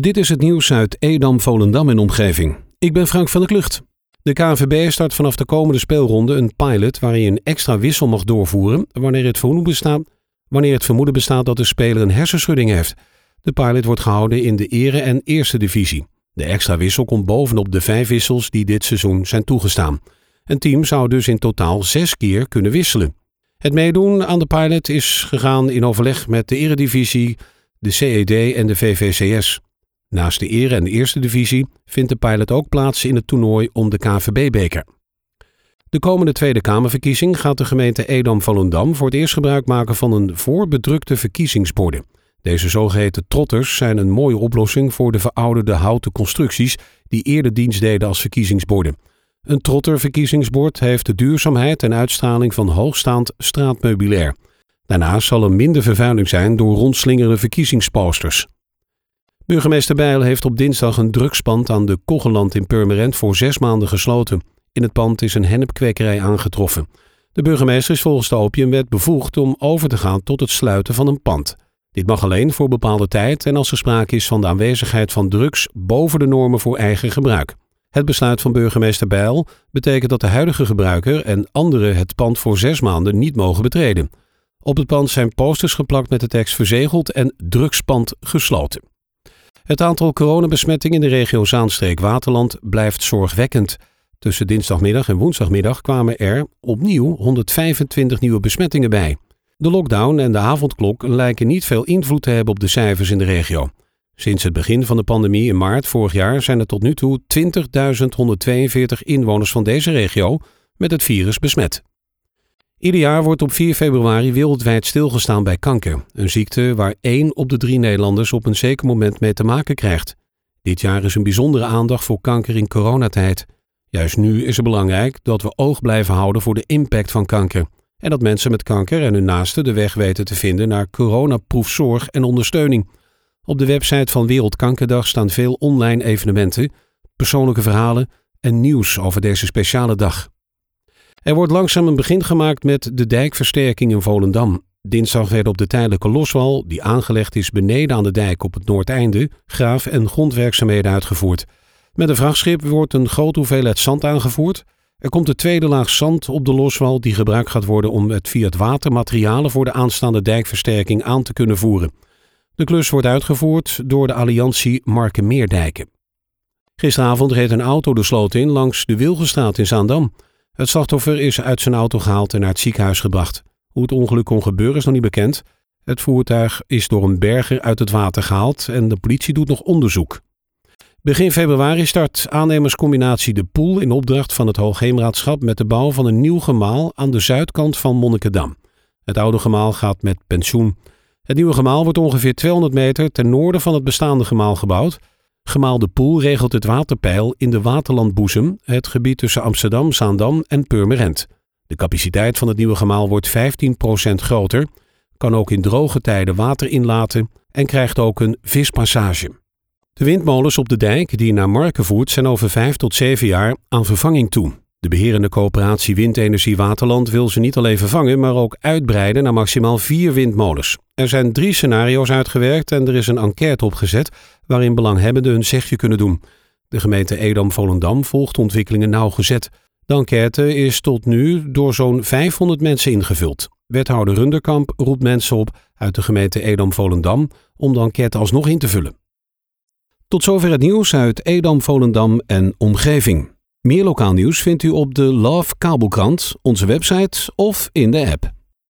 Dit is het nieuws uit Edam, Volendam en omgeving. Ik ben Frank van der Klucht. De KNVB start vanaf de komende speelronde een pilot waarin je een extra wissel mag doorvoeren wanneer het vermoeden bestaat, wanneer het vermoeden bestaat dat de speler een hersenschudding heeft. De pilot wordt gehouden in de ere- en eerste divisie. De extra wissel komt bovenop de vijf wissels die dit seizoen zijn toegestaan. Een team zou dus in totaal zes keer kunnen wisselen. Het meedoen aan de pilot is gegaan in overleg met de eredivisie, de CED en de VVCS. Naast de ere- en de eerste divisie vindt de pilot ook plaats in het toernooi om de KVB-beker. De komende Tweede Kamerverkiezing gaat de gemeente Edam-Volendam voor het eerst gebruik maken van een voorbedrukte verkiezingsborden. Deze zogeheten trotters zijn een mooie oplossing voor de verouderde houten constructies die eerder dienst deden als verkiezingsborden. Een trotterverkiezingsbord heeft de duurzaamheid en uitstraling van hoogstaand straatmeubilair. Daarnaast zal er minder vervuiling zijn door rondslingerende verkiezingsposters. Burgemeester Bijl heeft op dinsdag een drugspand aan de Koggeland in Purmerend voor zes maanden gesloten. In het pand is een hennepkwekerij aangetroffen. De burgemeester is volgens de opiumwet bevoegd om over te gaan tot het sluiten van een pand. Dit mag alleen voor bepaalde tijd en als er sprake is van de aanwezigheid van drugs boven de normen voor eigen gebruik. Het besluit van burgemeester Bijl betekent dat de huidige gebruiker en anderen het pand voor zes maanden niet mogen betreden. Op het pand zijn posters geplakt met de tekst verzegeld en drugspand gesloten. Het aantal coronabesmettingen in de regio Zaanstreek-Waterland blijft zorgwekkend. Tussen dinsdagmiddag en woensdagmiddag kwamen er opnieuw 125 nieuwe besmettingen bij. De lockdown en de avondklok lijken niet veel invloed te hebben op de cijfers in de regio. Sinds het begin van de pandemie in maart vorig jaar zijn er tot nu toe 20.142 inwoners van deze regio met het virus besmet. Ieder jaar wordt op 4 februari wereldwijd stilgestaan bij kanker, een ziekte waar één op de drie Nederlanders op een zeker moment mee te maken krijgt. Dit jaar is een bijzondere aandacht voor kanker in coronatijd. Juist nu is het belangrijk dat we oog blijven houden voor de impact van kanker en dat mensen met kanker en hun naasten de weg weten te vinden naar coronaproefzorg en ondersteuning. Op de website van Wereldkankerdag staan veel online evenementen, persoonlijke verhalen en nieuws over deze speciale dag. Er wordt langzaam een begin gemaakt met de dijkversterking in Volendam. Dinsdag werden op de tijdelijke loswal, die aangelegd is beneden aan de dijk op het noordeinde, graaf- en grondwerkzaamheden uitgevoerd. Met een vrachtschip wordt een grote hoeveelheid zand aangevoerd. Er komt de tweede laag zand op de loswal die gebruikt gaat worden om het via het water materialen voor de aanstaande dijkversterking aan te kunnen voeren. De klus wordt uitgevoerd door de alliantie Markenmeerdijken. Gisteravond reed een auto de sloot in langs de Wilgenstraat in Zaandam. Het slachtoffer is uit zijn auto gehaald en naar het ziekenhuis gebracht. Hoe het ongeluk kon gebeuren is nog niet bekend. Het voertuig is door een berger uit het water gehaald en de politie doet nog onderzoek. Begin februari start aannemerscombinatie De Poel in opdracht van het Hoogheemraadschap met de bouw van een nieuw gemaal aan de zuidkant van Monnikendam. Het oude gemaal gaat met pensioen. Het nieuwe gemaal wordt ongeveer 200 meter ten noorden van het bestaande gemaal gebouwd. Gemaal De Poel regelt het waterpeil in de Waterlandboezem, het gebied tussen Amsterdam, Zaandam en Purmerend. De capaciteit van het nieuwe gemaal wordt 15% groter, kan ook in droge tijden water inlaten en krijgt ook een vispassage. De windmolens op de dijk die naar Marken voert zijn over 5 tot 7 jaar aan vervanging toe. De beherende coöperatie Windenergie Waterland wil ze niet alleen vervangen, maar ook uitbreiden naar maximaal vier windmolens. Er zijn drie scenario's uitgewerkt en er is een enquête opgezet waarin belanghebbenden hun zegje kunnen doen. De gemeente Edam-Volendam volgt ontwikkelingen nauwgezet. De enquête is tot nu door zo'n 500 mensen ingevuld. Wethouder Runderkamp roept mensen op uit de gemeente Edam-Volendam om de enquête alsnog in te vullen. Tot zover het nieuws uit Edam, Volendam en omgeving. Meer lokaal nieuws vindt u op de Love Kabelkrant, onze website of in de app.